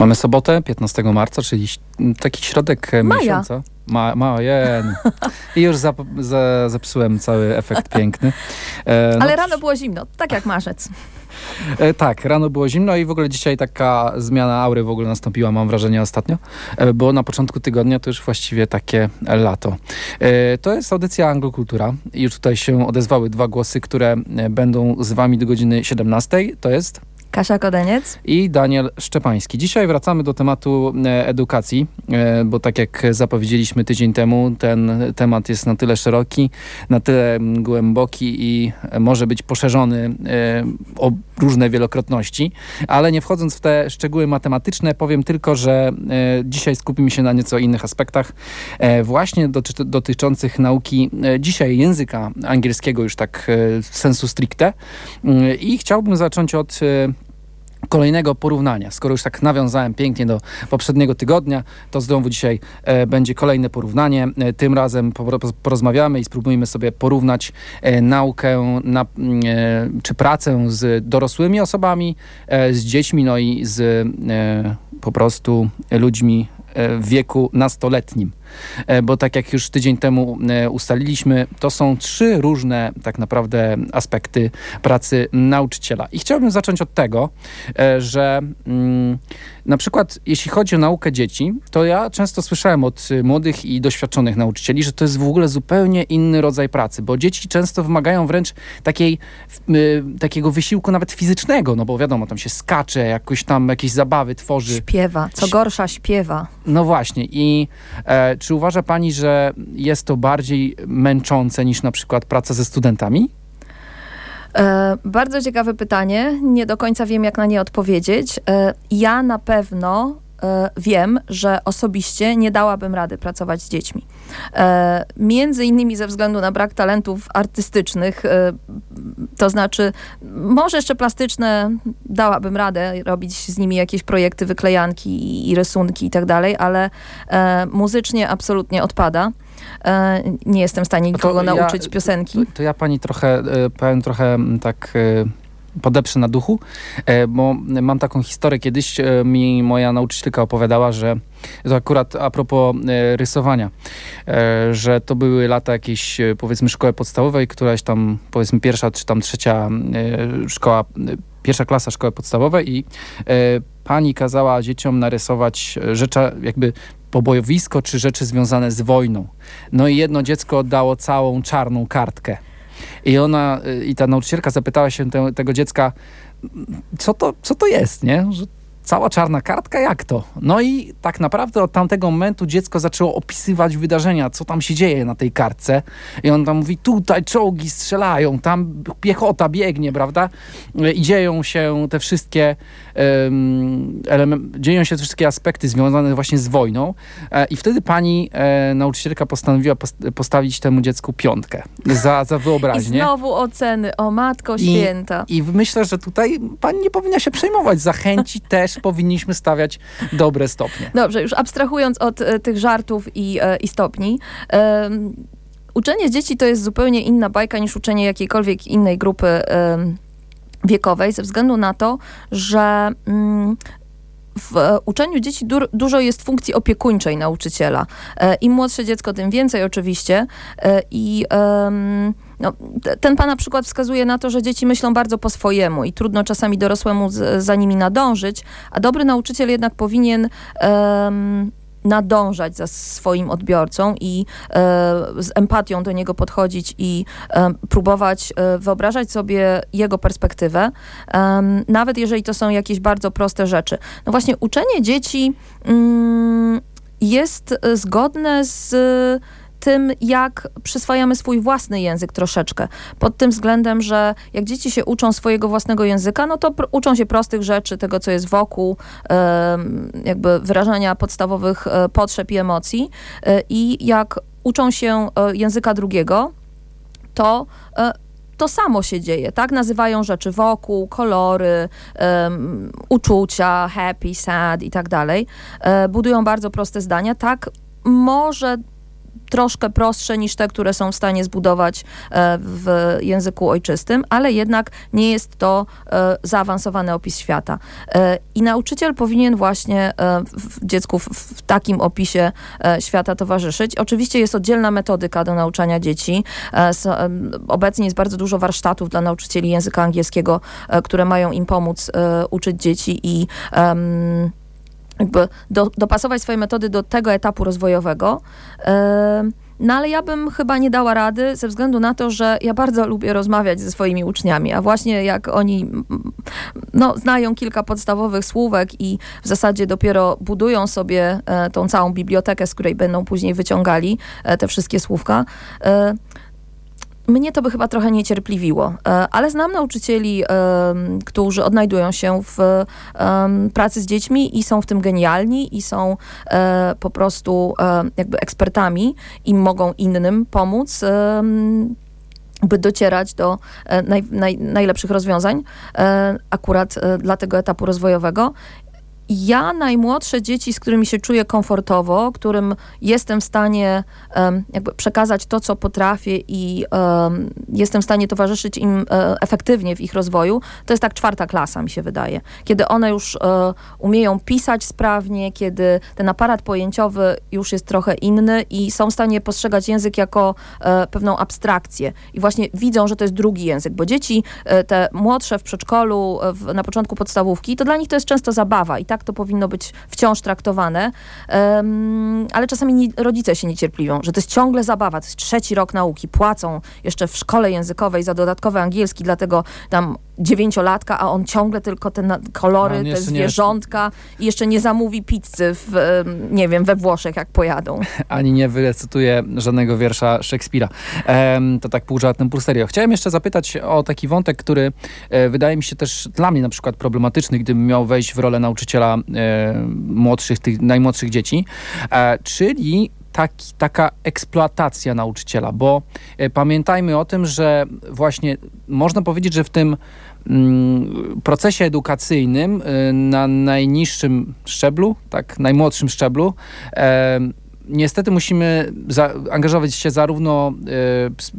Mamy sobotę, 15 marca, czyli taki środek e, Maja. miesiąca. Ma, majen. I już zap, za, zepsułem cały efekt piękny. E, no, Ale rano było zimno, tak jak marzec. E, tak, rano było zimno i w ogóle dzisiaj taka zmiana aury w ogóle nastąpiła, mam wrażenie, ostatnio, e, bo na początku tygodnia to już właściwie takie lato. E, to jest audycja Anglokultura i już tutaj się odezwały dwa głosy, które e, będą z wami do godziny 17. To jest... Kasia Kodeniec. I Daniel Szczepański. Dzisiaj wracamy do tematu e, edukacji, e, bo tak jak zapowiedzieliśmy tydzień temu, ten temat jest na tyle szeroki, na tyle głęboki i może być poszerzony e, o różne wielokrotności, ale nie wchodząc w te szczegóły matematyczne, powiem tylko, że dzisiaj skupimy się na nieco innych aspektach, właśnie dotyczących nauki dzisiaj języka angielskiego już tak sensu stricte. I chciałbym zacząć od kolejnego porównania. Skoro już tak nawiązałem pięknie do poprzedniego tygodnia, to znowu dzisiaj e, będzie kolejne porównanie. E, tym razem po, porozmawiamy i spróbujemy sobie porównać e, naukę na, mm, e, czy pracę z dorosłymi osobami, e, z dziećmi, no i z e, po prostu ludźmi w wieku nastoletnim. E, bo tak jak już tydzień temu e, ustaliliśmy, to są trzy różne tak naprawdę aspekty pracy nauczyciela. I chciałbym zacząć od tego, e, że mm, na przykład jeśli chodzi o naukę dzieci, to ja często słyszałem od młodych i doświadczonych nauczycieli, że to jest w ogóle zupełnie inny rodzaj pracy, bo dzieci często wymagają wręcz takiej, takiego wysiłku nawet fizycznego, no bo wiadomo, tam się skacze, jakoś tam jakieś zabawy tworzy. Śpiewa, co gorsza śpiewa. No właśnie i e, czy uważa Pani, że jest to bardziej męczące niż na przykład praca ze studentami? E, bardzo ciekawe pytanie. Nie do końca wiem, jak na nie odpowiedzieć. E, ja na pewno wiem, że osobiście nie dałabym rady pracować z dziećmi. E, między innymi ze względu na brak talentów artystycznych, e, to znaczy może jeszcze plastyczne dałabym radę robić z nimi jakieś projekty, wyklejanki i rysunki i tak dalej, ale muzycznie absolutnie odpada. Nie jestem w stanie nikogo ja, nauczyć piosenki. To, to, ja pani trochę, powiem trochę tak podeprze na duchu, e, bo mam taką historię. Kiedyś e, mi moja nauczycielka opowiadała, że to akurat a propos e, rysowania, że to były lata jakiejś powiedzmy szkoły podstawowej, któraś tam powiedzmy pierwsza czy tam trzecia szkoła, pierwsza klasa szkoły podstawowej i pani kazała dzieciom narysować rzeczy jakby pobojowisko czy rzeczy związane z wojną. No i jedno dziecko oddało całą czarną kartkę. I ona, y, i ta nauczycielka zapytała się te, tego dziecka, co to, co to jest, nie? Że cała czarna kartka, jak to? No i tak naprawdę od tamtego momentu dziecko zaczęło opisywać wydarzenia, co tam się dzieje na tej kartce. I on tam mówi, tutaj czołgi strzelają, tam piechota biegnie, prawda? I dzieją się te wszystkie um, dzieją się te wszystkie aspekty związane właśnie z wojną. E, I wtedy pani e, nauczycielka postanowiła post postawić temu dziecku piątkę za, za wyobraźnię. I znowu oceny, o matko święta. I, I myślę, że tutaj pani nie powinna się przejmować. Zachęcić też powinniśmy stawiać dobre stopnie. Dobrze, już abstrahując od e, tych żartów i, e, i stopni. E, uczenie dzieci to jest zupełnie inna bajka niż uczenie jakiejkolwiek innej grupy wiekowej, ze względu na to, że mm, w uczeniu dzieci du dużo jest funkcji opiekuńczej nauczyciela. Im młodsze dziecko, tym więcej oczywiście. I no, ten pana przykład wskazuje na to, że dzieci myślą bardzo po swojemu i trudno czasami dorosłemu z, za nimi nadążyć, a dobry nauczyciel jednak powinien um, nadążać za swoim odbiorcą i e, z empatią do niego podchodzić i e, próbować e, wyobrażać sobie jego perspektywę, nawet jeżeli to są jakieś bardzo proste rzeczy. No właśnie, uczenie dzieci mm, jest zgodne z tym, jak przyswajamy swój własny język troszeczkę. Pod tym względem, że jak dzieci się uczą swojego własnego języka, no to uczą się prostych rzeczy, tego, co jest wokół, jakby wyrażania podstawowych e, potrzeb i emocji. E, I jak uczą się e, języka drugiego, to to samo się dzieje, tak? Nazywają rzeczy wokół, kolory, um, uczucia, happy, sad i tak dalej. budują bardzo proste zdania. Tak może troszkę prostsze niż te, które są w stanie zbudować e, w języku ojczystym, ale jednak nie jest to e, zaawansowany opis świata. E, I nauczyciel powinien właśnie dziecku w takim opisie świata towarzyszyć. Oczywiście jest oddzielna metodyka do nauczania dzieci. Obecnie jest bardzo dużo warsztatów dla nauczycieli języka angielskiego, które mają im pomóc uczyć dzieci i jakby do, dopasować swoje metody do tego etapu rozwojowego. No ale ja bym chyba nie dała rady ze względu na to, że ja bardzo lubię rozmawiać ze swoimi uczniami, a właśnie jak oni no, znają kilka podstawowych słówek i w zasadzie dopiero budują sobie e, tą całą bibliotekę, z której będą później wyciągali e, te wszystkie słówka, e, mnie to by chyba trochę niecierpliwiło, e, ale znam nauczycieli, którzy odnajdują się w pracy z dziećmi i są w tym genialni i są e, po prostu e, jakby ekspertami i mogą innym pomóc by docierać do naj, naj, najlepszych rozwiązań akurat dla tego etapu rozwojowego ja najmłodsze dzieci, z którymi się czuję komfortowo, którym jestem w stanie um, przekazać to, co potrafię i um, jestem w stanie towarzyszyć im um, efektywnie w ich rozwoju, to jest tak czwarta klasa, mi się wydaje. Kiedy one już e, umieją pisać sprawnie, kiedy ten aparat pojęciowy już jest trochę inny i są w stanie postrzegać język jako e, pewną abstrakcję. I właśnie widzą, że to jest drugi język, bo dzieci, te młodsze w przedszkolu, w, na początku podstawówki, to dla nich to jest często zabawa i tak tak to powinno być wciąż traktowane, um, ale czasami nie, rodzice się niecierpliwią, że to jest ciągle zabawa, to jest trzeci rok nauki, płacą jeszcze w szkole językowej za dodatkowy angielski, dlatego tam dziewięciolatka, a on ciągle tylko te kolory, te zwierzątka nie... i jeszcze nie zamówi pizzy w, nie wiem, we Włoszech, jak pojadą. Ani nie wyrecytuje żadnego wiersza Szekspira. to tak pół żartem, pół serio. Chciałem jeszcze zapytać o taki wątek, który e, wydaje mi się też dla mnie na przykład problematyczny, gdybym miał wejść w rolę nauczyciela e, młodszych, tych najmłodszych dzieci, e, czyli taki, taka eksploatacja nauczyciela, bo pamiętajmy o tym, że właśnie można powiedzieć, że w tym Mm, procesie edukacyjnym y, na najniższym szczeblu, tak, najmłodszym szczeblu, e, niestety musimy angażować się zarówno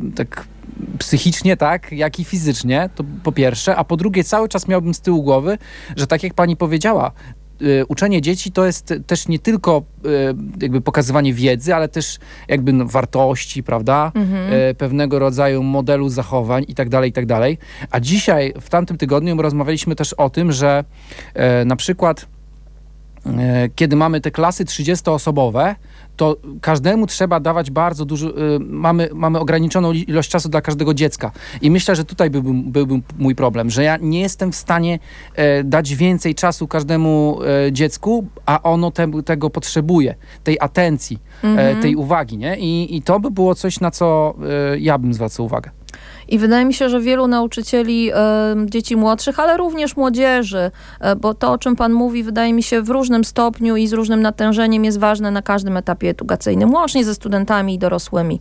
e, tak psychicznie, tak, jak i fizycznie, to po pierwsze, a po drugie cały czas miałbym z tyłu głowy, że tak jak pani powiedziała, uczenie dzieci to jest też nie tylko y, jakby pokazywanie wiedzy, ale też jakby no, wartości, prawda? Mhm. Y, pewnego rodzaju modelu zachowań i tak dalej, i tak dalej. A dzisiaj, w tamtym tygodniu rozmawialiśmy też o tym, że na przykład kiedy mamy te klasy 30-osobowe, to każdemu trzeba dawać bardzo dużo, y, mamy, mamy ograniczoną ilość czasu dla każdego dziecka. I myślę, że tutaj byłby, byłby mój problem, że ja nie jestem w stanie e, dać więcej czasu każdemu e, dziecku, a ono te, tego potrzebuje, tej atencji, e, mhm. tej uwagi, nie? I, I to by było coś, na co ja bym zwracał uwagę. I wydaje mi się, że wielu nauczycieli dzieci młodszych, ale również młodzieży, e, bo to, o czym Pan mówi, wydaje mi się w różnym stopniu i z różnym natężeniem jest ważne na każdym etapie edukacyjnym, łącznie ze studentami i dorosłymi.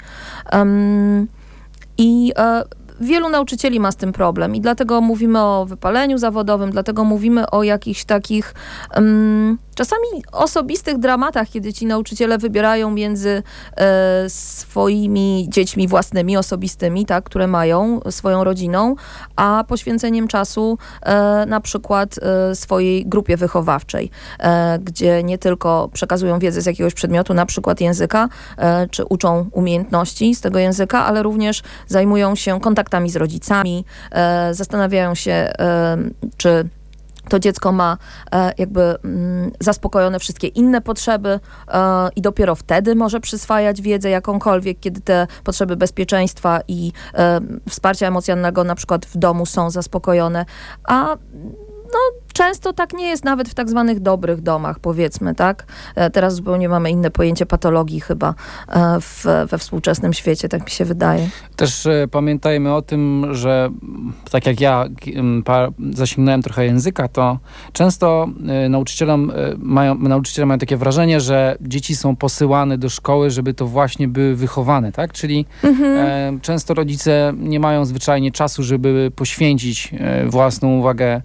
I e, wielu nauczycieli ma z tym problem i dlatego mówimy o wypaleniu zawodowym, dlatego mówimy o jakichś takich um, czasami osobistych dramatach, kiedy ci nauczyciele wybierają między e, swoimi dziećmi własnymi, osobistymi, tak, które mają swoją rodziną, a poświęceniem czasu e, na przykład e, swojej grupie wychowawczej, e, gdzie nie tylko przekazują wiedzę z jakiegoś przedmiotu, na przykład języka, e, czy uczą umiejętności z tego języka, ale również zajmują się kontaktami z rodzicami, e, zastanawiają się, czy to dziecko ma e, jakby mm, zaspokojone wszystkie inne potrzeby e, i dopiero wtedy może przyswajać wiedzę jakąkolwiek, kiedy te potrzeby bezpieczeństwa i e, wsparcia emocjonalnego na przykład w domu są zaspokojone. A no, często tak nie jest nawet w tak zwanych dobrych domach, powiedzmy, tak? E, teraz zupełnie mamy inne pojęcie patologii chyba e, w, we współczesnym świecie, tak mi się wydaje. Też e, pamiętajmy o tym, że tak jak ja zasięgnąłem trochę języka, to często nauczycielom mają, nauczyciele mają takie wrażenie, że dzieci są posyłane do szkoły, żeby to właśnie były wychowane, tak? Czyli mhm. często rodzice nie mają zwyczajnie czasu, żeby poświęcić własną uwagę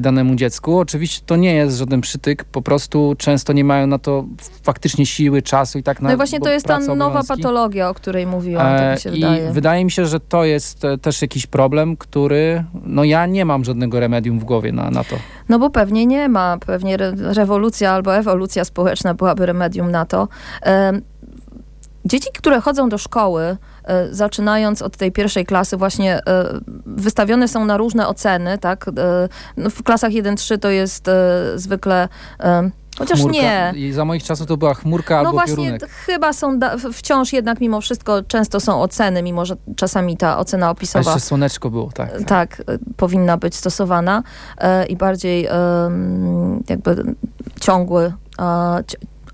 danemu dziecku. Oczywiście to nie jest żaden przytyk, po prostu często nie mają na to faktycznie siły, czasu i tak na No i właśnie to jest ta nowa obowiązki. patologia, o której mówiłam, tak mi się E, I wydaje. wydaje mi się, że to jest e, też jakiś problem, który, no ja nie mam żadnego remedium w głowie na, na to. No bo pewnie nie ma, pewnie re rewolucja albo ewolucja społeczna byłaby remedium na to. Em, Dzieci, które chodzą do szkoły, e, zaczynając od tej pierwszej klasy, właśnie e, wystawione są na różne oceny, tak? E, no w klasach 1-3 to jest e, zwykle, e, chociaż Chmurka. nie. I za moich czasów to była chmurka No albo właśnie, piorunek. chyba są, wciąż jednak mimo wszystko często są oceny, mimo że czasami ta ocena A opisowa jeszcze słoneczko było, tak. tak, y, powinna być stosowana e, i bardziej em, jakby ciągły, e,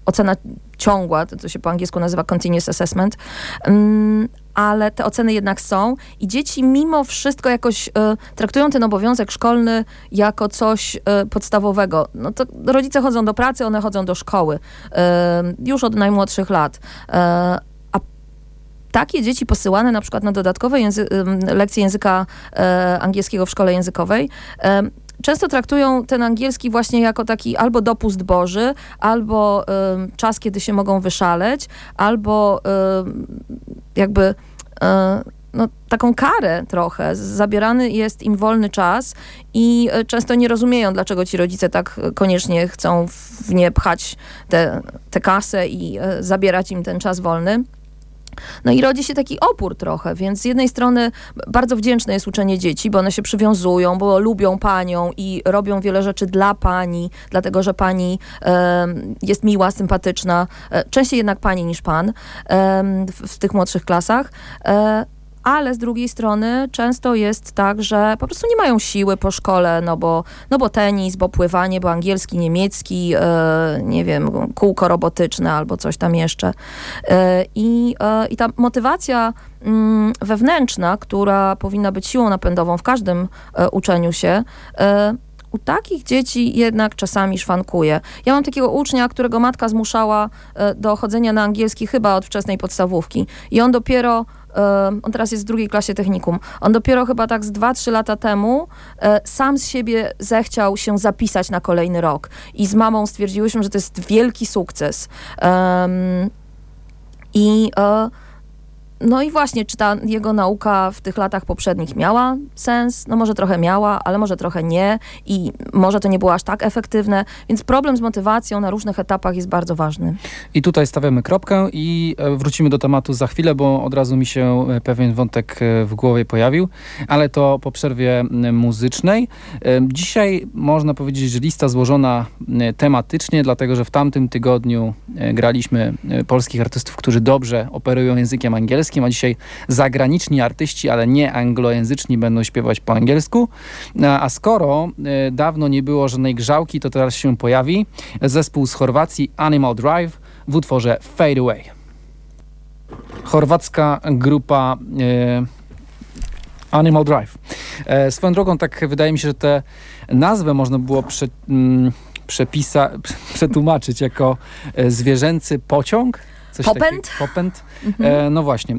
ocena ciągła, to, to się po angielsku nazywa continuous assessment, Mm, ale te oceny jednak są i dzieci mimo wszystko jakoś e, traktują ten obowiązek szkolny jako coś e, podstawowego. No to rodzice chodzą do pracy, one chodzą do szkoły e, już od najmłodszych lat. A takie dzieci posyłane na przykład na dodatkowe języ- lekcje języka angielskiego w szkole językowej, często traktują ten angielski właśnie jako taki albo dopust Boży, albo em, czas, kiedy się mogą wyszaleć, albo em, jakby e, no, taką karę trochę. Zabierany jest im wolny czas i e, często nie rozumieją, dlaczego ci rodzice tak koniecznie chcą w nie pchać tę kasę i e, zabierać im ten czas wolny. No i rodzi się taki opór trochę, więc z jednej strony bardzo wdzięczne jest uczenie dzieci, bo one się przywiązują, bo lubią panią i robią wiele rzeczy dla pani, dlatego że pani em, jest miła, sympatyczna, e, częściej jednak pani niż pan em, w, w tych młodszych klasach. Ale z drugiej strony często jest tak, że po prostu nie mają siły po szkole, no bo, no bo tenis, bo pływanie, bo angielski, niemiecki, e, nie wiem, kółko robotyczne albo coś tam jeszcze. E, I, I ta motywacja mm, wewnętrzna, która powinna być siłą napędową w każdym uczeniu się, u takich dzieci jednak czasami szwankuje. Ja mam takiego ucznia, którego matka zmuszała do chodzenia na angielski chyba od wczesnej podstawówki. I on dopiero, on teraz jest w drugiej klasie technikum, on dopiero chyba tak z 2-3 lata temu e, sam z siebie zechciał się zapisać na kolejny rok. I z mamą stwierdziłyśmy, że to jest wielki sukces. I e, no i właśnie, czy ta jego nauka w tych latach poprzednich miała sens? No może trochę miała, ale może trochę nie i może to nie było aż tak efektywne, więc problem z motywacją na różnych etapach jest bardzo ważny. I tutaj stawiamy kropkę i e, wrócimy do tematu za chwilę, bo od razu mi się e, pewien wątek e, w głowie pojawił, ale to po przerwie muzycznej. Dzisiaj można powiedzieć, że lista złożona tematycznie, dlatego że w tamtym tygodniu graliśmy polskich artystów, którzy dobrze operują językiem angielskim, a dzisiaj zagraniczni artyści, ale nie anglojęzyczni będą śpiewać po angielsku. A a skoro e, dawno nie było żadnej grzałki, to teraz się pojawi zespół z Chorwacji Animal Drive w utworze Fade Away. Chorwacka grupa e, Animal Drive. E, swoją drogą, tak wydaje mi się, że tę nazwę można było prze, mm, przepisa, przetłumaczyć jako e, zwierzęcy pociąg. Coś Popęd? takiego. Popęd. E, no właśnie. E,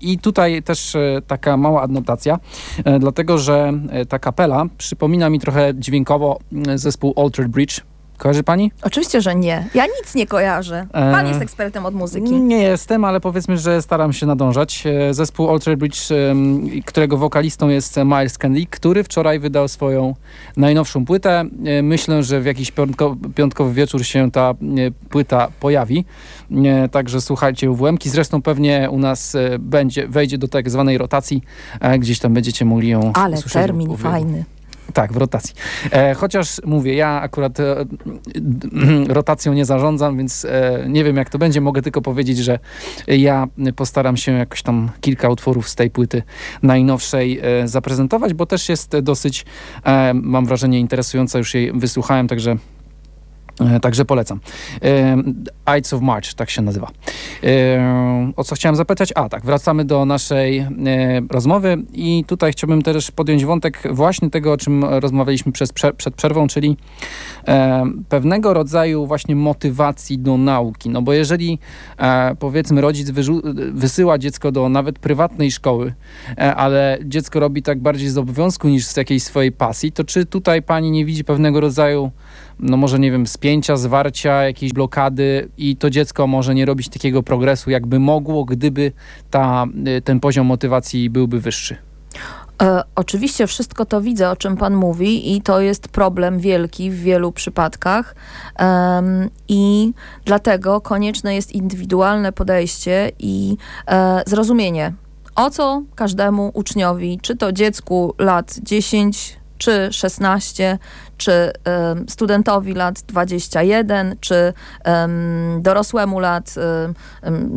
I tutaj też e, taka mała adnotacja, e, dlatego że e, ta kapela przypomina mi trochę dźwiękowo mm, zespół Altered Bridge. Kojarzy pani? Oczywiście, że nie. Ja nic nie kojarzę. Pan E, jest ekspertem od muzyki. Nie jestem, ale powiedzmy, że staram się nadążać. E, Zespół Altered Bridge, którego wokalistą jest Miles Kennedy, który wczoraj wydał swoją najnowszą płytę. E, Myślę, że w jakiś piątko, piątkowy wieczór się ta e, płyta pojawi. Także słuchajcie UWM-ki. Zresztą pewnie u nas będzie, wejdzie do tak zwanej rotacji. Gdzieś tam będziecie mogli ją Ale termin fajny. Tak, w rotacji. E, chociaż mówię, ja akurat e, rotacją nie zarządzam, więc e, nie wiem jak to będzie. Mogę tylko powiedzieć, że ja postaram się jakoś tam kilka utworów z tej płyty najnowszej e, zaprezentować, bo też jest dosyć, e, mam wrażenie, interesująca. Już jej wysłuchałem, także także polecam. E, Ides of March, tak się nazywa. E, o co chciałem zapytać? A tak, wracamy do naszej rozmowy i tutaj chciałbym też podjąć wątek właśnie tego, o czym rozmawialiśmy przez, przed przerwą, czyli pewnego rodzaju właśnie motywacji do nauki. No bo jeżeli powiedzmy rodzic wysyła dziecko do nawet prywatnej szkoły, ale dziecko robi tak bardziej z obowiązku niż z jakiejś swojej pasji, to czy tutaj pani nie widzi pewnego rodzaju no może nie wiem, spięcia, zwarcia, jakiejś blokady i to dziecko może nie robić takiego progresu, jakby mogło, gdyby ta, y, ten poziom motywacji byłby wyższy. E, oczywiście wszystko to widzę, o czym Pan mówi, i to jest problem wielki w wielu przypadkach. I dlatego konieczne jest indywidualne podejście i e, zrozumienie, o co każdemu uczniowi, czy to dziecku lat 10, czy 16, czy studentowi lat 21, czy dorosłemu lat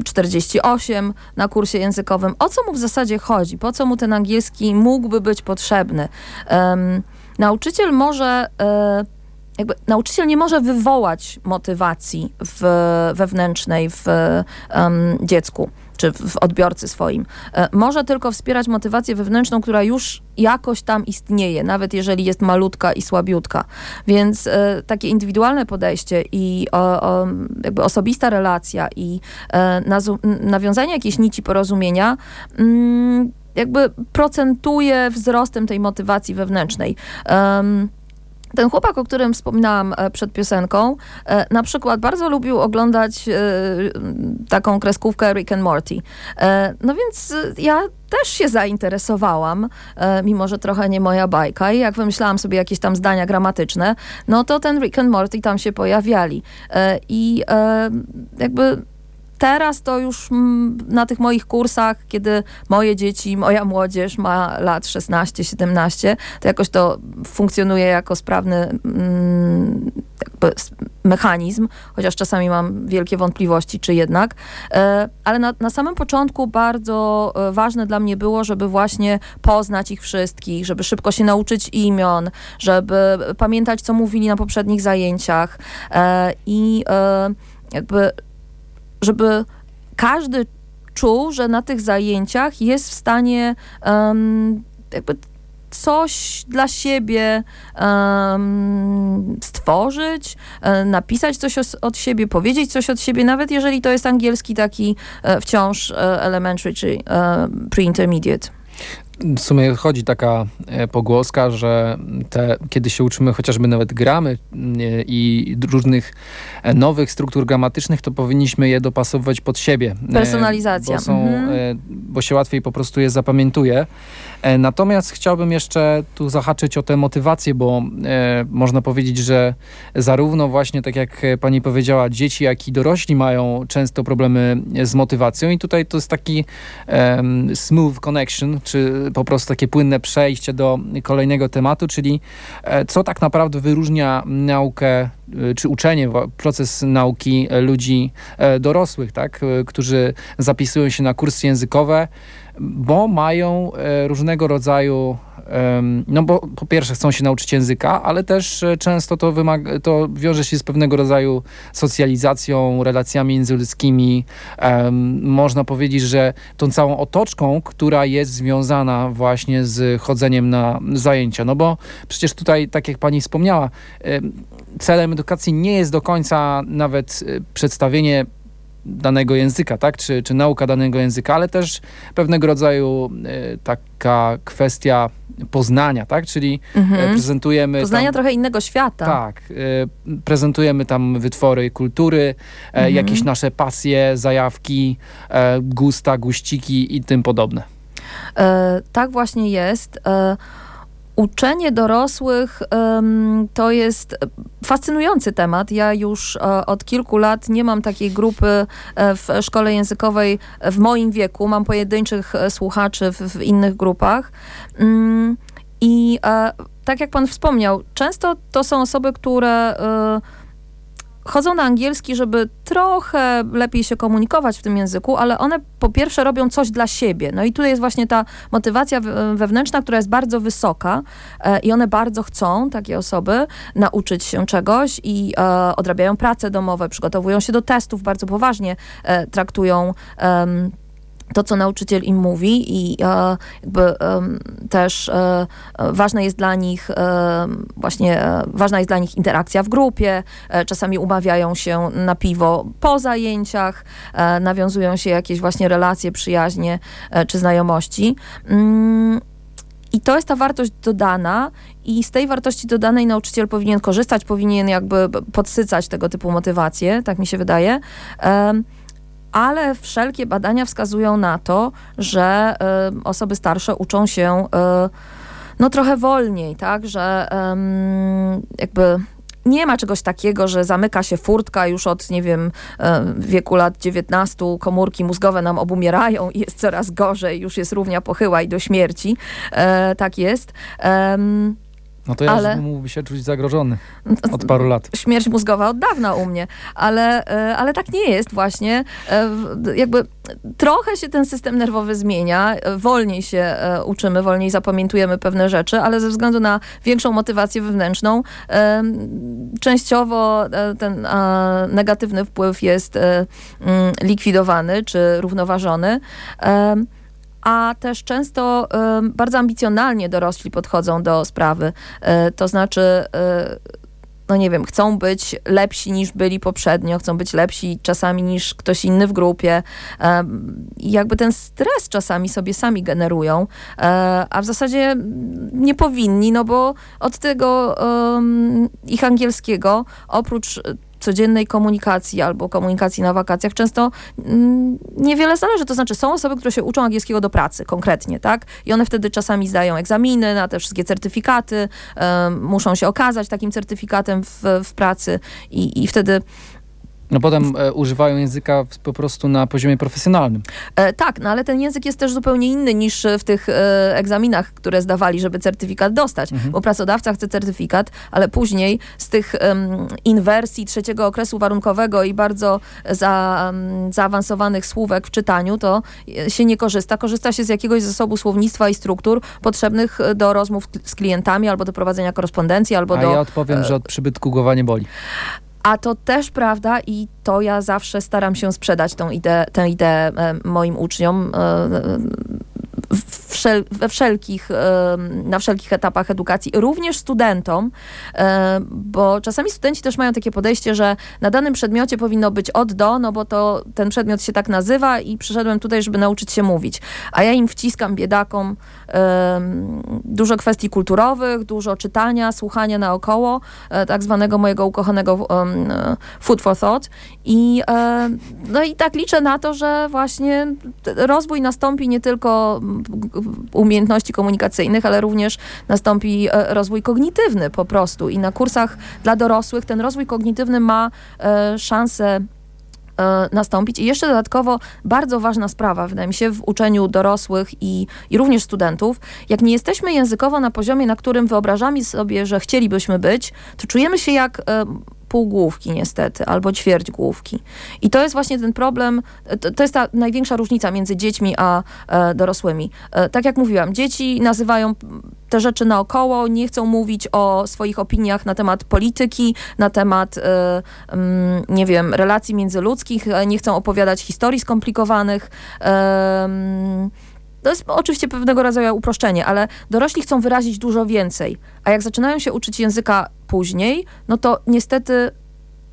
48 na kursie językowym. O co mu w zasadzie chodzi? Po co mu ten angielski mógłby być potrzebny? Nauczyciel może e, jakby nauczyciel nie może wywołać motywacji w, wewnętrznej w um, dziecku czy w odbiorcy swoim. E, może tylko wspierać motywację wewnętrzną, która już jakoś tam istnieje, nawet jeżeli jest malutka i słabiutka. Więc e, takie indywidualne podejście i jakby osobista relacja i e, nawiązanie jakiejś nici porozumienia mm, jakby procentuje wzrostem tej motywacji wewnętrznej. Ten chłopak, o którym wspominałam e, przed piosenką, e, na przykład bardzo lubił oglądać e, taką kreskówkę Rick and Morty. No więc ja też się zainteresowałam, mimo że trochę nie moja bajka i jak wymyślałam sobie jakieś tam zdania gramatyczne, no to ten Rick and Morty tam się pojawiali. I jakby teraz to już mm, na tych moich kursach, kiedy moje dzieci, moja młodzież ma lat 16-17, to jakoś to funkcjonuje jako sprawny mm, mechanizm, chociaż czasami mam wielkie wątpliwości, czy jednak. E, ale na, na samym początku bardzo e, ważne dla mnie było, żeby właśnie poznać ich wszystkich, żeby szybko się nauczyć imion, żeby pamiętać, co mówili na poprzednich zajęciach e, i jakby żeby każdy czuł, że na tych zajęciach jest w stanie um, jakby coś dla siebie um, stworzyć, um, napisać coś od siebie, powiedzieć coś od siebie, nawet jeżeli to jest angielski taki um, wciąż e, elementary czy pre-intermediate w sumie chodzi taka e, pogłoska, że te, kiedy się uczymy chociażby nawet gramy e, i różnych e, nowych struktur gramatycznych, to powinniśmy je dopasowywać pod siebie. Personalizacja. Bo, są, mhm. bo się łatwiej po prostu je zapamiętuje. Natomiast chciałbym jeszcze tu zahaczyć o tę motywację, bo e, można powiedzieć, że zarówno właśnie, tak jak pani powiedziała, dzieci, jak i dorośli mają często problemy z motywacją. I tutaj to jest taki e, smooth connection, czy po prostu takie płynne przejście do kolejnego tematu, czyli e, co tak naprawdę wyróżnia naukę e, czy uczenie, proces nauki ludzi e, dorosłych, tak, którzy zapisują się na kursy językowe, bo mają różnego rodzaju no bo po pierwsze chcą się nauczyć języka, ale też często to, wymaga, to wiąże się z pewnego rodzaju socjalizacją, relacjami międzyludzkimi. Można powiedzieć, że tą całą otoczką, która jest związana właśnie z chodzeniem na zajęcia. No bo przecież tutaj, tak jak pani wspomniała, celem edukacji nie jest do końca nawet e, przedstawienie danego języka, tak? Czy, czy nauka danego języka, ale też pewnego rodzaju e, taka kwestia poznania, tak? Czyli mhm. prezentujemy... Poznania tam, trochę innego świata. Tak. E, prezentujemy tam wytwory kultury, e, mhm. jakieś nasze pasje, zajawki, e, gusta, guściki i tym podobne. E, tak właśnie jest. Uczenie dorosłych to jest fascynujący temat. Ja już e, od kilku lat nie mam takiej grupy e, w szkole językowej w moim wieku. Mam pojedynczych e, słuchaczy w, w innych grupach. Um, I tak jak pan wspomniał, często to są osoby, które chodzą na angielski, żeby trochę lepiej się komunikować w tym języku, ale one po pierwsze robią coś dla siebie. No i tutaj jest właśnie ta motywacja wewnętrzna, która jest bardzo wysoka e, i one bardzo chcą, takie osoby, nauczyć się czegoś i e, odrabiają prace domowe, przygotowują się do testów, bardzo poważnie e, traktują to, co nauczyciel im mówi i e, jakby e, też e, jest dla nich właśnie, ważna jest dla nich interakcja w grupie, czasami umawiają się na piwo po zajęciach, nawiązują się jakieś właśnie relacje, przyjaźnie czy znajomości. Mm, I to jest ta wartość dodana, i z tej wartości dodanej nauczyciel powinien korzystać, powinien jakby podsycać tego typu motywacje, tak mi się wydaje ale wszelkie badania wskazują na to, że y, osoby starsze uczą się y, no trochę wolniej, tak, że y, jakby nie ma czegoś takiego, że zamyka się furtka już od, nie wiem, w wieku lat 19 komórki mózgowe nam obumierają i jest coraz gorzej, już jest równia pochyła i do śmierci. E, tak jest. No to ja ale, mógłby się czuć zagrożony od paru lat. Śmierć mózgowa od dawna u mnie, ale, e, ale tak nie jest właśnie. E, jakby trochę się ten system nerwowy zmienia, e, wolniej się uczymy, wolniej zapamiętujemy pewne rzeczy, ale ze względu na większą motywację wewnętrzną, częściowo ten negatywny wpływ jest likwidowany czy równoważony a też często bardzo ambicjonalnie dorośli podchodzą do sprawy. Y, to znaczy, y, no nie wiem, chcą być lepsi niż byli poprzednio, chcą być lepsi czasami niż ktoś inny w grupie. I jakby ten stres czasami sobie sami generują, a w zasadzie nie powinni, no bo od tego ich angielskiego, oprócz codziennej komunikacji albo komunikacji na wakacjach często mm, niewiele zależy. To znaczy są osoby, które się uczą angielskiego do pracy konkretnie, tak? I one wtedy czasami zdają egzaminy na te wszystkie certyfikaty, um, muszą się okazać takim certyfikatem w, w pracy i, i wtedy no potem e, używają języka po prostu na poziomie profesjonalnym. E, tak, no ale ten język jest też zupełnie inny niż w tych e, egzaminach, które zdawali, żeby certyfikat dostać. Mhm. Bo pracodawca chce certyfikat, ale później z tych inwersji trzeciego okresu warunkowego i bardzo za, zaawansowanych słówek w czytaniu, to e, się nie korzysta. Korzysta się z jakiegoś zasobu słownictwa i struktur potrzebnych do rozmów z klientami albo do prowadzenia korespondencji, albo A do... ja odpowiem, że od przybytku głowa nie boli. A to też prawda i to ja zawsze staram się sprzedać tą ideę, tę ideę moim uczniom e, wszel we wszelkich, na wszelkich etapach edukacji, również studentom, bo czasami studenci też mają takie podejście, że na danym przedmiocie powinno być od do, no bo to ten przedmiot się tak nazywa i przyszedłem tutaj, żeby nauczyć się mówić. A ja im wciskam biedakom dużo kwestii kulturowych, dużo czytania, słuchania naokoło, e, tak zwanego mojego ukochanego food for thought i no i tak liczę na to, że właśnie rozwój nastąpi nie tylko umiejętności komunikacyjnych, ale również nastąpi e, rozwój kognitywny po prostu. I na kursach dla dorosłych ten rozwój kognitywny ma e, szansę e, nastąpić. I jeszcze dodatkowo bardzo ważna sprawa, wydaje mi się, w uczeniu dorosłych i, i również studentów. Jak nie jesteśmy językowo na poziomie, na którym wyobrażamy sobie, że chcielibyśmy być, to czujemy się jak półgłówki niestety, albo ćwierć główki. I to jest właśnie ten problem, to, to jest ta największa różnica między dziećmi a e, dorosłymi. E, tak jak mówiłam, dzieci nazywają te rzeczy naokoło, nie chcą mówić o swoich opiniach na temat polityki, na temat, e, mm, nie wiem, relacji międzyludzkich, e, nie chcą opowiadać historii skomplikowanych. E, mm, to jest oczywiście pewnego rodzaju uproszczenie, ale dorośli chcą wyrazić dużo więcej. A jak zaczynają się uczyć języka później, no to niestety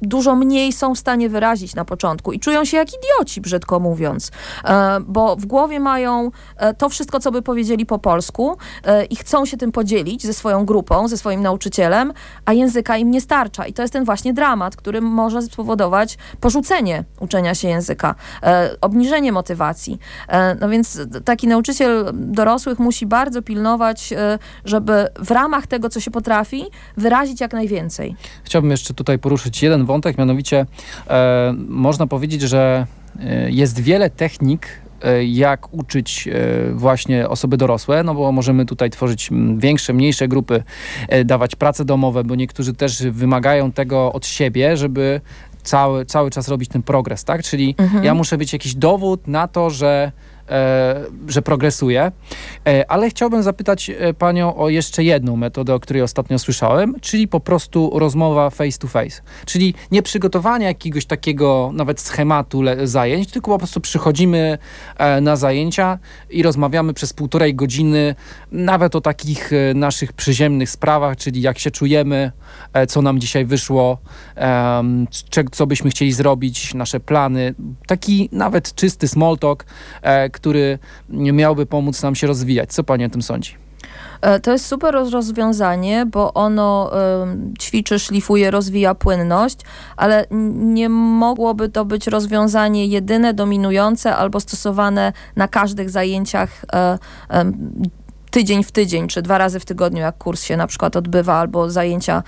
dużo mniej są w stanie wyrazić na początku i czują się jak idioci, brzydko mówiąc, e, bo w głowie mają e, to wszystko, co by powiedzieli po polsku e, i chcą się tym podzielić ze swoją grupą, ze swoim nauczycielem, a języka im nie starcza. I to jest ten właśnie dramat, który może spowodować porzucenie uczenia się języka, obniżenie motywacji. No więc taki nauczyciel dorosłych musi bardzo pilnować, żeby w ramach tego, co się potrafi, wyrazić jak najwięcej. Chciałbym jeszcze tutaj poruszyć jeden wątek, mianowicie e, można powiedzieć, że e, jest wiele technik e, jak uczyć e, właśnie osoby dorosłe, no bo możemy tutaj tworzyć większe, mniejsze grupy, dawać prace domowe, bo niektórzy też wymagają tego od siebie, żeby cały, cały czas robić ten progres, tak? Czyli mhm. ja muszę być jakiś dowód na to, że że progresuje. E, ale chciałbym zapytać e, panią o jeszcze jedną metodę, o której ostatnio słyszałem, czyli po prostu rozmowa face to face. Czyli nie przygotowanie jakiegoś takiego nawet schematu zajęć, tylko po prostu przychodzimy na zajęcia i rozmawiamy przez półtorej godziny nawet o takich naszych przyziemnych sprawach, czyli jak się czujemy, co nam dzisiaj wyszło, co byśmy chcieli zrobić, nasze plany. Taki nawet czysty small talk, który miałby pomóc nam się rozwijać. Co pani o tym sądzi? E, to jest super rozwiązanie, bo ono ćwiczy, szlifuje, rozwija płynność, ale nie mogłoby to być rozwiązanie jedyne, dominujące albo stosowane na każdych zajęciach y, tydzień w tydzień, czy dwa razy w tygodniu, jak kurs się na przykład odbywa, albo zajęcia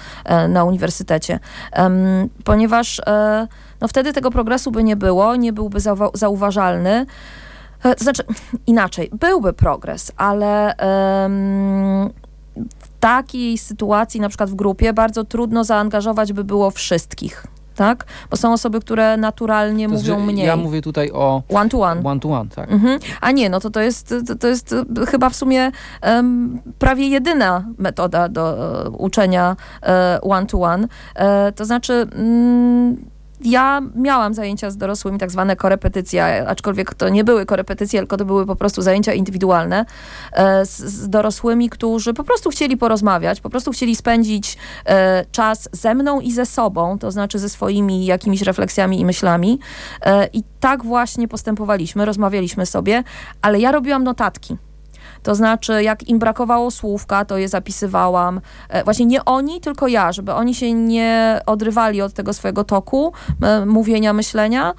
na uniwersytecie. Ponieważ no wtedy tego progresu by nie było, nie byłby zauważalny. E, to znaczy, inaczej, byłby progres, ale um, w takiej sytuacji, na przykład w grupie, bardzo trudno zaangażować by było wszystkich tak? Bo są osoby, które naturalnie to mówią znaczy, mniej. Ja mówię tutaj o one to one. One to one, tak. Mhm. A nie, no to to jest, to, to jest chyba w sumie um, prawie jedyna metoda do uh, uczenia one to one. To znaczy... Um, ja miałam zajęcia z dorosłymi, tak zwane korepetycje, aczkolwiek to nie były korepetycje, tylko to były po prostu zajęcia indywidualne e, z, z, dorosłymi, którzy po prostu chcieli porozmawiać, po prostu chcieli spędzić e, czas ze mną i ze sobą, to znaczy ze swoimi jakimiś refleksjami i myślami. E, I tak właśnie postępowaliśmy, rozmawialiśmy sobie, ale ja robiłam notatki. To znaczy, jak im brakowało słówka, to je zapisywałam. E, właśnie nie oni, tylko ja, żeby oni się nie odrywali od tego swojego toku e, mówienia, myślenia.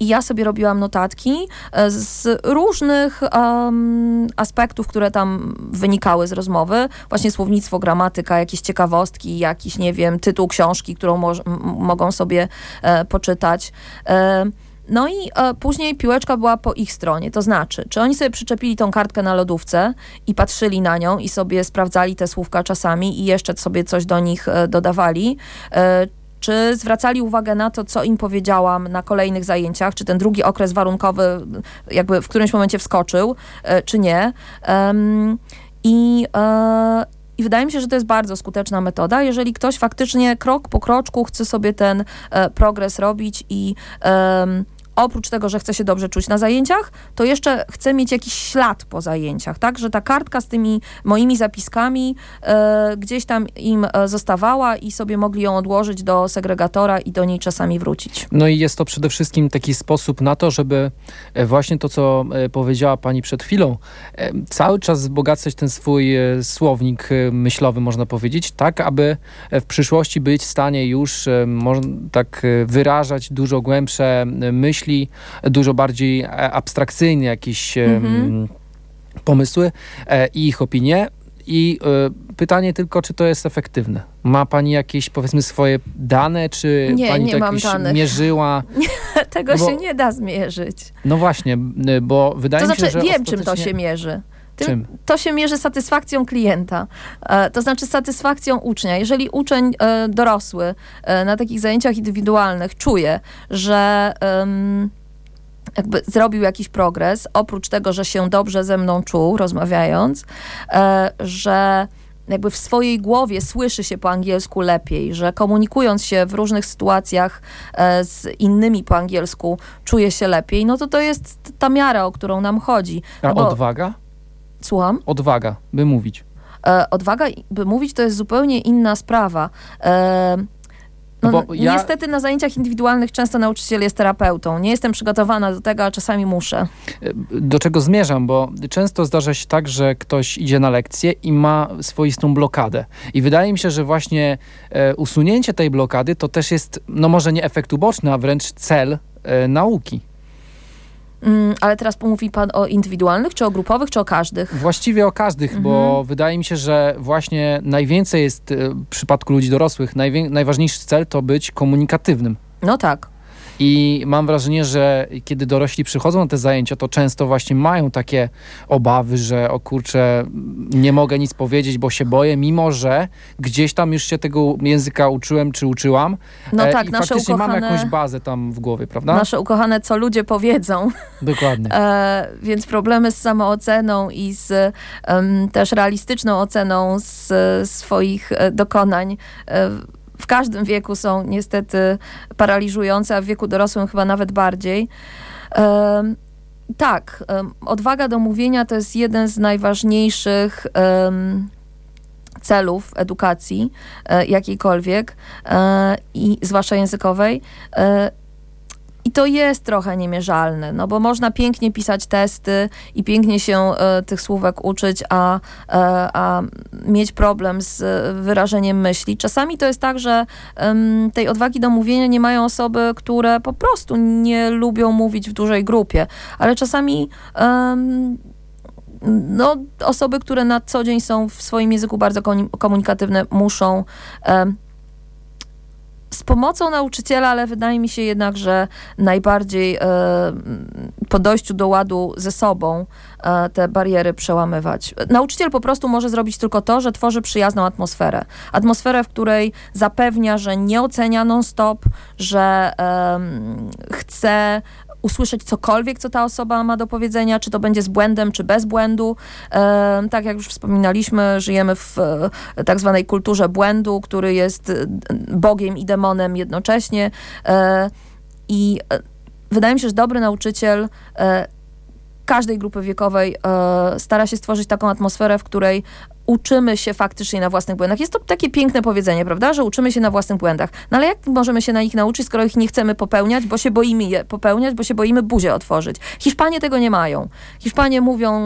I ja sobie robiłam notatki e, z różnych um, aspektów, które tam wynikały z rozmowy. Właśnie słownictwo, gramatyka, jakieś ciekawostki, jakiś, nie wiem, tytuł książki, którą mo mogą sobie e, poczytać. E, no i e, później piłeczka była po ich stronie, to znaczy, czy oni sobie przyczepili tą kartkę na lodówce i patrzyli na nią i sobie sprawdzali te słówka czasami i jeszcze sobie coś do nich e, dodawali, e, czy zwracali uwagę na to, co im powiedziałam na kolejnych zajęciach, czy ten drugi okres warunkowy jakby w którymś momencie wskoczył, e, czy nie. I e, i wydaje mi się, że to jest bardzo skuteczna metoda, jeżeli ktoś faktycznie krok po kroczku chce sobie ten e, progres robić i oprócz tego, że chce się dobrze czuć na zajęciach, to jeszcze chce mieć jakiś ślad po zajęciach, tak? Że ta kartka z tymi moimi zapiskami e, gdzieś tam im e, zostawała i sobie mogli ją odłożyć do segregatora i do niej czasami wrócić. No i jest to przede wszystkim taki sposób na to, żeby e, właśnie to, co powiedziała pani przed chwilą, cały czas wzbogacać ten swój słownik myślowy, można powiedzieć, tak, aby w przyszłości być w stanie już tak wyrażać dużo głębsze myśli, myśli, dużo bardziej e, abstrakcyjne jakieś mhm. pomysły e, i ich opinie. I y, pytanie tylko, czy to jest efektywne? Ma pani jakieś, powiedzmy, swoje dane, czy nie, pani nie to mam jakieś danych. mierzyła? Tego bo, się nie da zmierzyć. No właśnie, bo wydaje to mi się, znaczy, że wiem, czym to się mierzy. Tym, Czym? To się mierzy satysfakcją klienta, e, to znaczy satysfakcją ucznia. Jeżeli uczeń e, dorosły e, na takich zajęciach indywidualnych czuje, że jakby zrobił jakiś progres, oprócz tego, że się dobrze ze mną czuł, rozmawiając, że jakby w swojej głowie słyszy się po angielsku lepiej, że komunikując się w różnych sytuacjach z innymi po angielsku czuje się lepiej, no to to jest ta miara, o którą nam chodzi. A no bo, odwaga? Słucham? Odwaga, by mówić. E, odwaga, by mówić, to jest zupełnie inna sprawa. E, no, no ja... Niestety na zajęciach indywidualnych często nauczyciel jest terapeutą. Nie jestem przygotowana do tego, a czasami muszę. E, do czego zmierzam? Bo często zdarza się tak, że ktoś idzie na lekcję i ma swoistą blokadę. I wydaje mi się, że właśnie e, usunięcie tej blokady to też jest, no może nie efekt uboczny, a wręcz cel e, nauki. Mm, ale teraz mówi pan o indywidualnych, czy o grupowych, czy o każdych? Właściwie o każdych, mhm. bo wydaje mi się, że właśnie najwięcej jest e, w przypadku ludzi dorosłych, najważniejszy cel to być komunikatywnym. No tak. I mam wrażenie, że kiedy dorośli przychodzą na te zajęcia, to często właśnie mają takie obawy, że o kurczę, nie mogę nic powiedzieć, bo się boję, mimo że gdzieś tam już się tego języka uczyłem czy uczyłam. No e, tak, i nasze faktycznie ukochane, mam jakąś bazę tam w głowie, prawda? nasze ukochane, co ludzie powiedzą. Dokładnie. E, więc problemy z samooceną i z em, też realistyczną oceną z, swoich e, dokonań e, w każdym wieku są niestety paraliżujące, a w wieku dorosłym chyba nawet bardziej. Tak, odwaga do mówienia to jest jeden z najważniejszych celów edukacji e, jakiejkolwiek e, i zwłaszcza językowej. E, I to jest trochę niemierzalne, no bo można pięknie pisać testy i pięknie się e, tych słówek uczyć, a, e, a mieć problem z e, wyrażeniem myśli. Czasami to jest tak, że tej odwagi do mówienia nie mają osoby, które po prostu nie lubią mówić w dużej grupie, ale czasami no, osoby, które na co dzień są w swoim języku bardzo komunikatywne, muszą z pomocą nauczyciela, ale wydaje mi się jednak, że najbardziej e, po dojściu do ładu ze sobą e, te bariery przełamywać. Nauczyciel po prostu może zrobić tylko to, że tworzy przyjazną atmosferę. Atmosferę, w której zapewnia, że nie ocenia non-stop, że em, chce usłyszeć cokolwiek, co ta osoba ma do powiedzenia, czy to będzie z błędem, czy bez błędu. Tak jak już wspominaliśmy, żyjemy w e, tak zwanej kulturze błędu, który jest e, Bogiem i demonem jednocześnie. E, I wydaje mi się, że dobry nauczyciel każdej grupy wiekowej stara się stworzyć taką atmosferę, w której uczymy się faktycznie na własnych błędach. Jest to takie piękne powiedzenie, prawda, że uczymy się na własnych błędach. No ale jak możemy się na nich nauczyć, skoro ich nie chcemy popełniać, bo się boimy je popełniać, bo się boimy buzię otworzyć. Hiszpanie tego nie mają. Hiszpanie mówią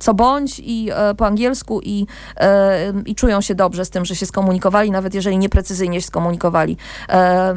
co bądź i e, po angielsku i, e, i czują się dobrze z tym, że się skomunikowali, nawet jeżeli nieprecyzyjnie się skomunikowali. E,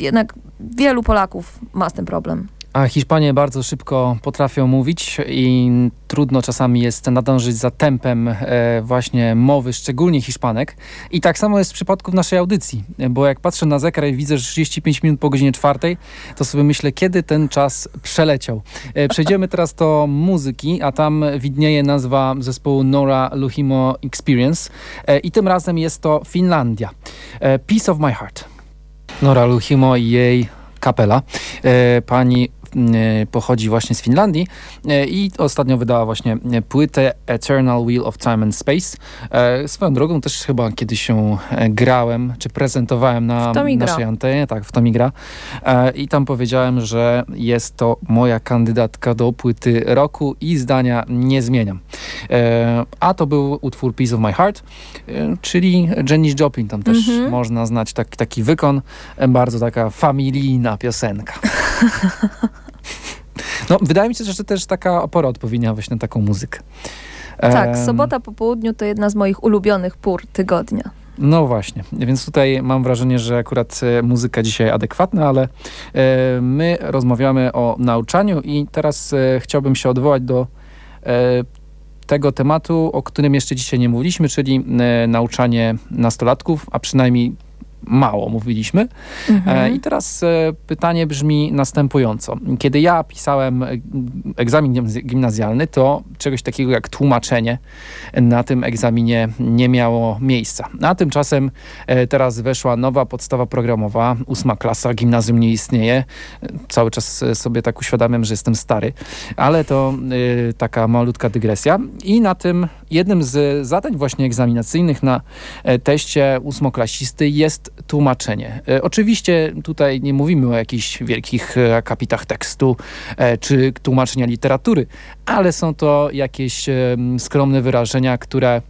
jednak wielu Polaków ma z tym problem. A Hiszpanie bardzo szybko potrafią mówić i trudno czasami jest nadążyć za tempem e, właśnie mowy, szczególnie Hiszpanek. I tak samo jest w przypadku naszej audycji, bo jak patrzę na zegar i widzę, że 35 minut po godzinie czwartej, to sobie myślę, kiedy ten czas przeleciał. E, przejdziemy teraz do muzyki, a tam widnieje nazwa zespołu Nora Luhimo Experience e, i tym razem jest to Finlandia. E, Peace of my heart. Nora Luhimo i jej kapela. Pani pochodzi właśnie z Finlandii e, i ostatnio wydała właśnie płytę Eternal Wheel of Time and Space. E, Swoją drogą też chyba kiedyś się e, grałem, czy prezentowałem na naszej antenie, tak, w Tomigra. E, I tam powiedziałem, że jest to moja kandydatka do płyty roku i zdania nie zmieniam. E, A to był utwór Piece of My Heart, e, czyli Janis Joplin, tam też Mhm. można znać taki, taki wykon, e, bardzo taka familijna piosenka. No, wydaje mi się, że też taka pora odpowiednia właśnie na taką muzykę. Tak, sobota po południu to jedna z moich ulubionych pór tygodnia. No właśnie, więc tutaj mam wrażenie, że akurat e, muzyka dzisiaj adekwatna, ale e, my rozmawiamy o nauczaniu i teraz e, chciałbym się odwołać do tego tematu, o którym jeszcze dzisiaj nie mówiliśmy, czyli nauczanie nastolatków, a przynajmniej mało mówiliśmy. E, I teraz e, pytanie brzmi następująco. Kiedy ja pisałem e, egzamin gimnaz- gimnazjalny, to czegoś takiego jak tłumaczenie na tym egzaminie nie miało miejsca. A tymczasem teraz weszła nowa podstawa programowa, ósma klasa, gimnazjum nie istnieje. Cały czas sobie tak uświadamiam, że jestem stary, ale to taka malutka dygresja. I na tym jednym z zadań właśnie egzaminacyjnych na teście ósmoklasisty jest tłumaczenie. E, Oczywiście tutaj nie mówimy o jakichś wielkich e, akapitach tekstu e, czy tłumaczenia literatury, ale są to jakieś skromne wyrażenia, które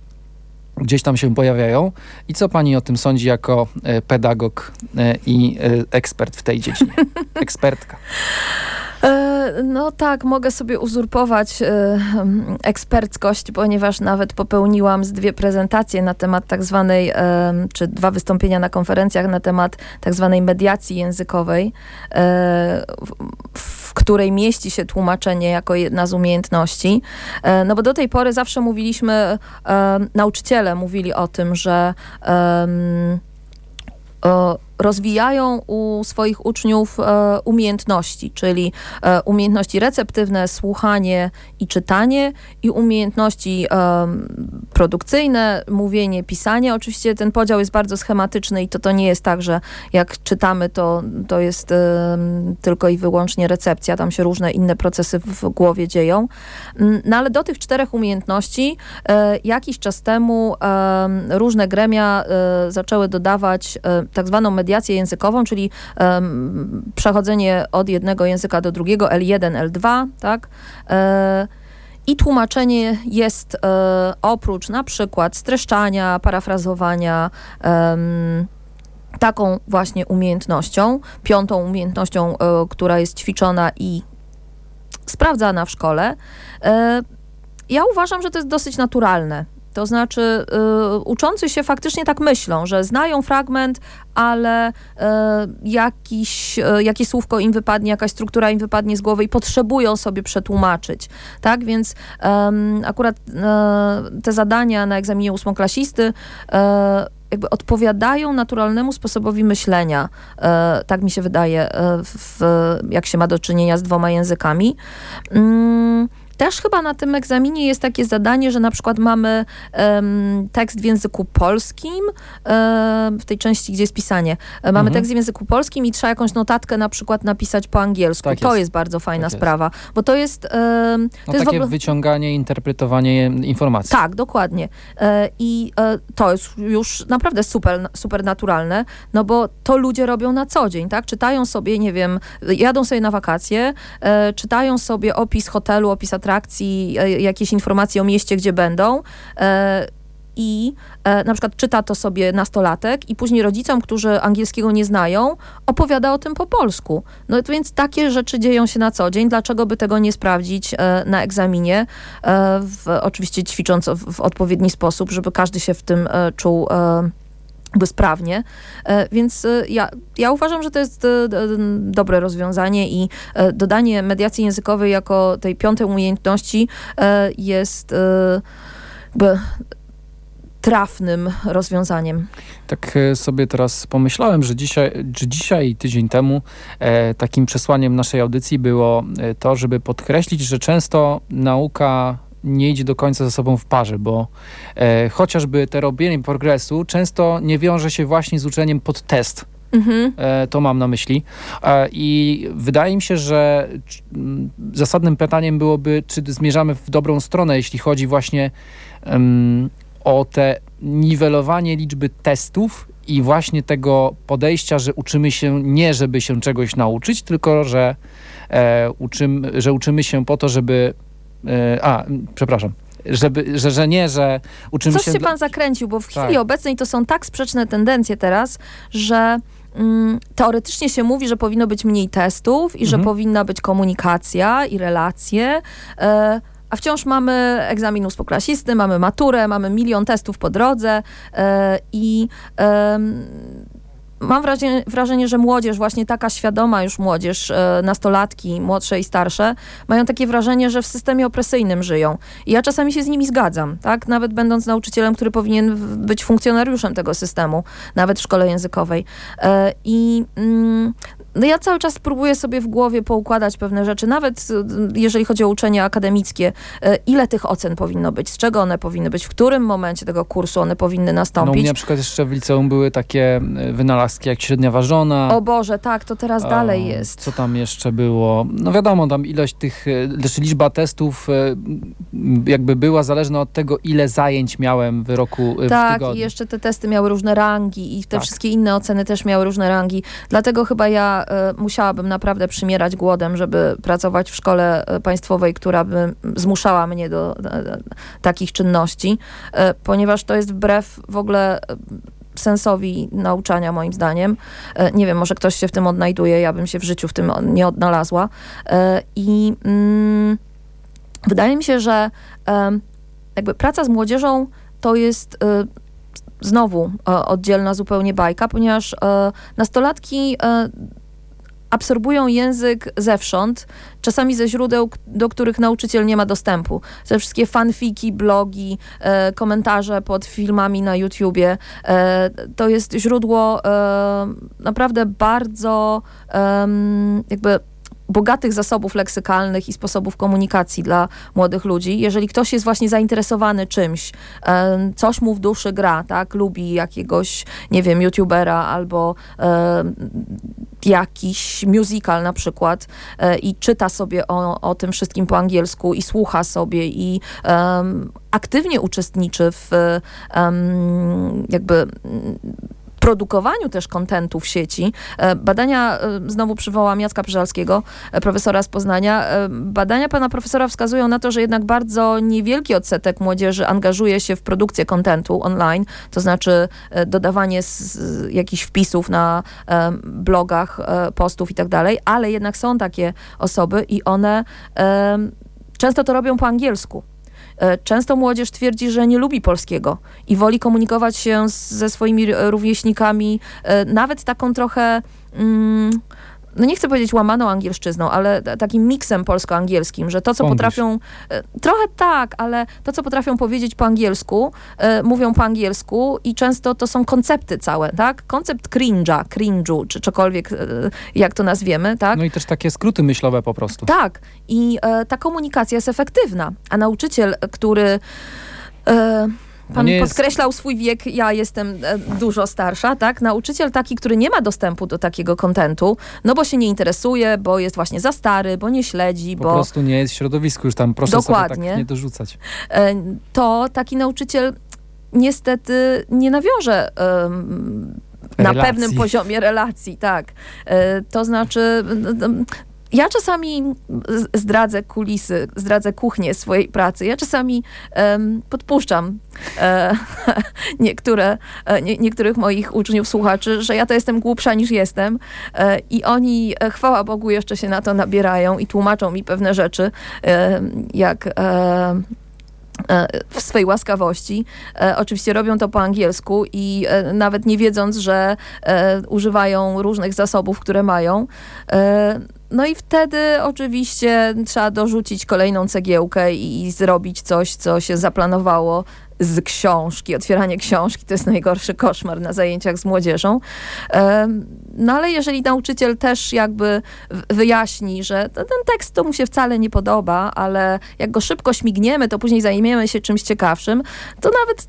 gdzieś tam się pojawiają. I co pani o tym sądzi jako pedagog i ekspert w tej dziedzinie? Ekspertka. E, No tak, mogę sobie uzurpować e, em, eksperckość, ponieważ nawet popełniłam z dwie prezentacje na temat tak zwanej, em, czy dwa wystąpienia na konferencjach na temat tak zwanej mediacji językowej, e, w, której mieści się tłumaczenie jako jedna z umiejętności. E, No bo do tej pory zawsze mówiliśmy, nauczyciele mówili o tym, że o, rozwijają u swoich uczniów e, umiejętności, czyli e, umiejętności receptywne, słuchanie i czytanie i umiejętności produkcyjne, mówienie, pisanie. Oczywiście ten podział jest bardzo schematyczny i to, to nie jest tak, że jak czytamy, to, to jest tylko i wyłącznie recepcja, tam się różne inne procesy w głowie dzieją. Mm, no ale do tych czterech umiejętności e, jakiś czas temu różne gremia zaczęły dodawać tak zwaną mediację językową, czyli um, przechodzenie od jednego języka do drugiego, L1, L2, tak? E, I tłumaczenie jest e, oprócz na przykład streszczania, parafrazowania, taką właśnie umiejętnością, piątą umiejętnością, e, która jest ćwiczona i sprawdzana w szkole. E, ja uważam, że to jest dosyć naturalne. To znaczy, y, uczący się faktycznie tak myślą, że znają fragment, ale y, jakiś, y, jakieś słówko im wypadnie, jakaś struktura im wypadnie z głowy i potrzebują sobie przetłumaczyć. Tak więc akurat te zadania na egzaminie ósmoklasisty jakby odpowiadają naturalnemu sposobowi myślenia. tak mi się wydaje, w, jak się ma do czynienia z dwoma językami. Mm, też chyba na tym egzaminie jest takie zadanie, że na przykład mamy um, tekst w języku polskim, um, w tej części, gdzie jest pisanie. E, mamy mhm. tekst w języku polskim i trzeba jakąś notatkę na przykład napisać po angielsku. Tak to jest. jest. bardzo fajna tak sprawa, jest. bo to jest... Um, to no jest takie ogóle... wyciąganie, interpretowanie informacji. Tak, dokładnie. E, I e, to jest już naprawdę super, super naturalne, no bo to ludzie robią na co dzień, tak? Czytają sobie, nie wiem, jadą sobie na wakacje, czytają sobie opis hotelu, opis atrakcji, atrakcji, e, jakieś informacje o mieście, gdzie będą e, i e, na przykład czyta to sobie nastolatek i później rodzicom, którzy angielskiego nie znają, opowiada o tym po polsku. No więc takie rzeczy dzieją się na co dzień. Dlaczego by tego nie sprawdzić na egzaminie? W, oczywiście ćwicząc w, w odpowiedni sposób, żeby każdy się w tym czuł sprawnie. E, więc e, ja, ja uważam, że to jest e, dobre rozwiązanie i dodanie mediacji językowej jako tej piątej umiejętności jest trafnym rozwiązaniem. Tak sobie teraz pomyślałem, że dzisiaj, że dzisiaj tydzień temu e, takim przesłaniem naszej audycji było to, żeby podkreślić, że często nauka nie idzie do końca ze sobą w parze, bo e, chociażby te robienie progresu często nie wiąże się właśnie z uczeniem pod test. Mhm. E, to mam na myśli. E, I wydaje mi się, że m, zasadnym pytaniem byłoby, czy zmierzamy w dobrą stronę, jeśli chodzi właśnie o te niwelowanie liczby testów i właśnie tego podejścia, że uczymy się nie, żeby się czegoś nauczyć, tylko że, e, uczymy, że uczymy się po to, żeby a, przepraszam. Żeby, że, że nie, że uczymy Coś się... się pan zakręcił, bo w chwili tak. obecnej to są tak sprzeczne tendencje teraz, że mm, teoretycznie się mówi, że powinno być mniej testów i mhm. że powinna być komunikacja i relacje, e, a wciąż mamy egzamin ósmoklasisty, mamy maturę, mamy milion testów po drodze e, i mam wrażenie, że młodzież, właśnie taka świadoma już młodzież, e, nastolatki, młodsze i starsze, mają takie wrażenie, że w systemie opresyjnym żyją. I ja czasami się z nimi zgadzam, tak? Nawet będąc nauczycielem, który powinien być funkcjonariuszem tego systemu, nawet w szkole językowej. E, I mm, no ja cały czas próbuję sobie w głowie poukładać pewne rzeczy, nawet y, jeżeli chodzi o uczenie akademickie, y, ile tych ocen powinno być, z czego one powinny być, w którym momencie tego kursu one powinny nastąpić. No u mnie na przykład jeszcze w liceum były takie y, wynalazki jak średnia ważona. O Boże, tak, to teraz dalej jest. Co tam jeszcze było? No wiadomo, tam ilość tych, znaczy liczba testów jakby była zależna od tego, ile zajęć miałem w roku Tak, w tygodniu. i jeszcze te testy miały różne rangi i te tak. wszystkie inne oceny też miały różne rangi. Dlatego chyba ja Y, musiałabym naprawdę przymierać głodem, żeby pracować w szkole y, państwowej, która by zmuszała mnie do, do takich czynności, ponieważ to jest wbrew w ogóle sensowi nauczania, moim zdaniem. Nie wiem, może ktoś się w tym odnajduje, ja bym się w życiu w tym nie odnalazła. I mm, wydaje mi się, że jakby praca z młodzieżą to jest znowu oddzielna zupełnie bajka, ponieważ nastolatki absorbują język zewsząd, czasami ze źródeł, do których nauczyciel nie ma dostępu. Te wszystkie fanfiki, blogi, e, komentarze pod filmami na YouTubie, e, to jest źródło e, naprawdę bardzo jakby bogatych zasobów leksykalnych i sposobów komunikacji dla młodych ludzi. Jeżeli ktoś jest właśnie zainteresowany czymś, coś mu w duszy gra, tak, lubi jakiegoś, nie wiem, youtubera albo jakiś musical na przykład e, i czyta sobie o, o tym wszystkim po angielsku i słucha sobie i aktywnie uczestniczy w jakby produkowaniu też kontentu w sieci. E, badania, e, znowu przywołam Jacka Przeżalskiego, e, profesora z Poznania, badania pana profesora wskazują na to, że jednak bardzo niewielki odsetek młodzieży angażuje się w produkcję kontentu online, to znaczy dodawanie jakichś wpisów na blogach, postów i tak dalej, ale jednak są takie osoby i one często to robią po angielsku. E, często młodzież twierdzi, że nie lubi polskiego i woli komunikować się ze swoimi rówieśnikami, e, nawet taką trochę. Mm, no nie chcę powiedzieć łamaną angielszczyzną, ale takim miksem polsko-angielskim, że to, co potrafią, e, trochę tak, ale to, co potrafią powiedzieć po angielsku, e, mówią po angielsku i często to są koncepty całe, tak? Koncept cringe'a, cringe'u, czy cokolwiek, e, jak to nazwiemy, tak? No i też takie skróty myślowe po prostu. Tak. I ta komunikacja jest efektywna, a nauczyciel, który Pan jest... podkreślał swój wiek, ja jestem e, dużo starsza, tak? Nauczyciel taki, który nie ma dostępu do takiego kontentu, no bo się nie interesuje, bo jest właśnie za stary, bo nie śledzi, po bo... Po prostu nie jest w środowisku, już tam proszę Dokładnie. sobie tak nie dorzucać. E, to taki nauczyciel niestety nie nawiąże um, na pewnym poziomie relacji, tak. E, to znaczy, ja czasami zdradzę kulisy, zdradzę kuchnię swojej pracy. Ja czasami um, podpuszczam e, niektóre, e, nie, niektórych moich uczniów, słuchaczy, że ja to jestem głupsza niż jestem e, i oni, e, chwała Bogu, jeszcze się na to nabierają i tłumaczą mi pewne rzeczy, e, jak e, w swej łaskawości. Oczywiście robią to po angielsku i nawet nie wiedząc, że używają różnych zasobów, które mają. No i wtedy oczywiście trzeba dorzucić kolejną cegiełkę i zrobić coś, co się zaplanowało z książki. Otwieranie książki to jest najgorszy koszmar na zajęciach z młodzieżą. No ale jeżeli nauczyciel też jakby wyjaśni, że ten tekst to mu się wcale nie podoba, ale jak go szybko śmigniemy, to później zajmiemy się czymś ciekawszym, to nawet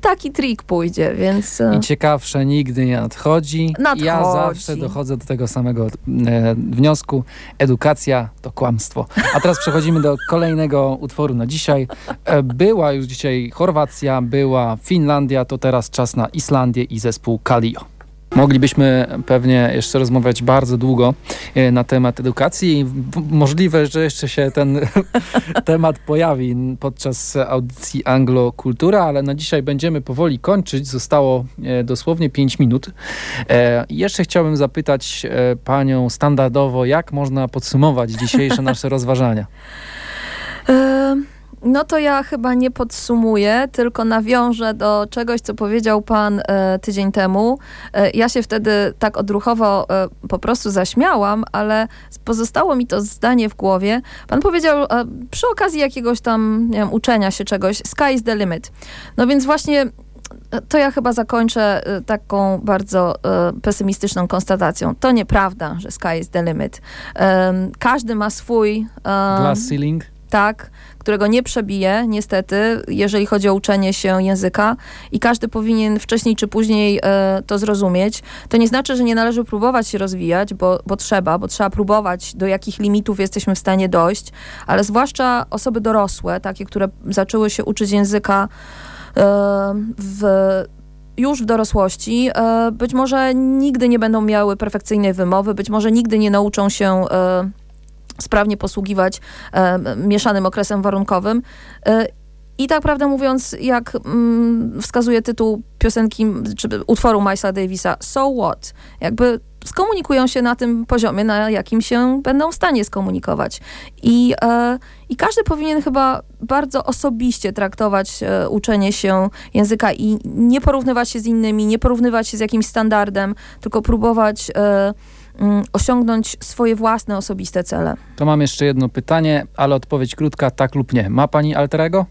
taki trik pójdzie, więc... E, I ciekawsze nigdy nie nadchodzi. nadchodzi. Ja zawsze dochodzę do tego samego e, wniosku. Edukacja to kłamstwo. A teraz przechodzimy do kolejnego utworu na dzisiaj. E, była już dzisiaj Chorwacja, była Finlandia, to teraz czas na Islandię i zespół Kalio. Moglibyśmy pewnie jeszcze rozmawiać bardzo długo e, na temat edukacji i możliwe, że jeszcze się ten temat pojawi podczas audycji Anglo Kultura, ale na dzisiaj będziemy powoli kończyć. Zostało e, dosłownie 5 minut. E, jeszcze chciałbym zapytać panią standardowo, jak można podsumować dzisiejsze nasze rozważania? No to ja chyba nie podsumuję, tylko nawiążę do czegoś, co powiedział pan e, tydzień temu. E, ja się wtedy tak odruchowo e, po prostu zaśmiałam, ale pozostało mi to zdanie w głowie. Pan powiedział e, przy okazji jakiegoś tam wiem, uczenia się czegoś, sky is the limit. No więc właśnie e, to ja chyba zakończę e, taką bardzo pesymistyczną konstatacją. To nieprawda, że sky is the limit. każdy ma swój... Glass ceiling? Tak którego nie przebije, niestety, jeżeli chodzi o uczenie się języka i każdy powinien wcześniej czy później e, to zrozumieć. To nie znaczy, że nie należy próbować się rozwijać, bo, bo trzeba, bo trzeba próbować, do jakich limitów jesteśmy w stanie dojść, ale zwłaszcza osoby dorosłe, takie, które zaczęły się uczyć języka e, w już w dorosłości e, być może nigdy nie będą miały perfekcyjnej wymowy, być może nigdy nie nauczą się e, sprawnie posługiwać e, mieszanym okresem warunkowym. E, I tak prawdę mówiąc, jak mm, wskazuje tytuł piosenki, czy utworu Milesa Davisa, So What? Jakby skomunikują się na tym poziomie, na jakim się będą w stanie skomunikować. I, e, i każdy powinien chyba bardzo osobiście traktować e, uczenie się języka i nie porównywać się z innymi, nie porównywać się z jakimś standardem, tylko próbować e, osiągnąć swoje własne, osobiste cele. To mam jeszcze jedno pytanie, ale odpowiedź krótka, tak lub nie. Ma pani alterego?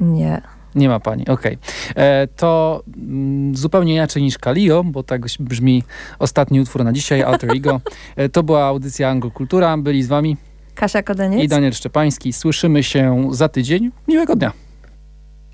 Nie. Nie ma pani, okej. Okay. To mm, zupełnie inaczej niż Kalio, bo tak brzmi ostatni utwór na dzisiaj, Alter Ego. E, to była audycja Anglokultura. Byli z wami Kasia Kodeniec i Daniel Szczepański. Słyszymy się za tydzień. Miłego dnia.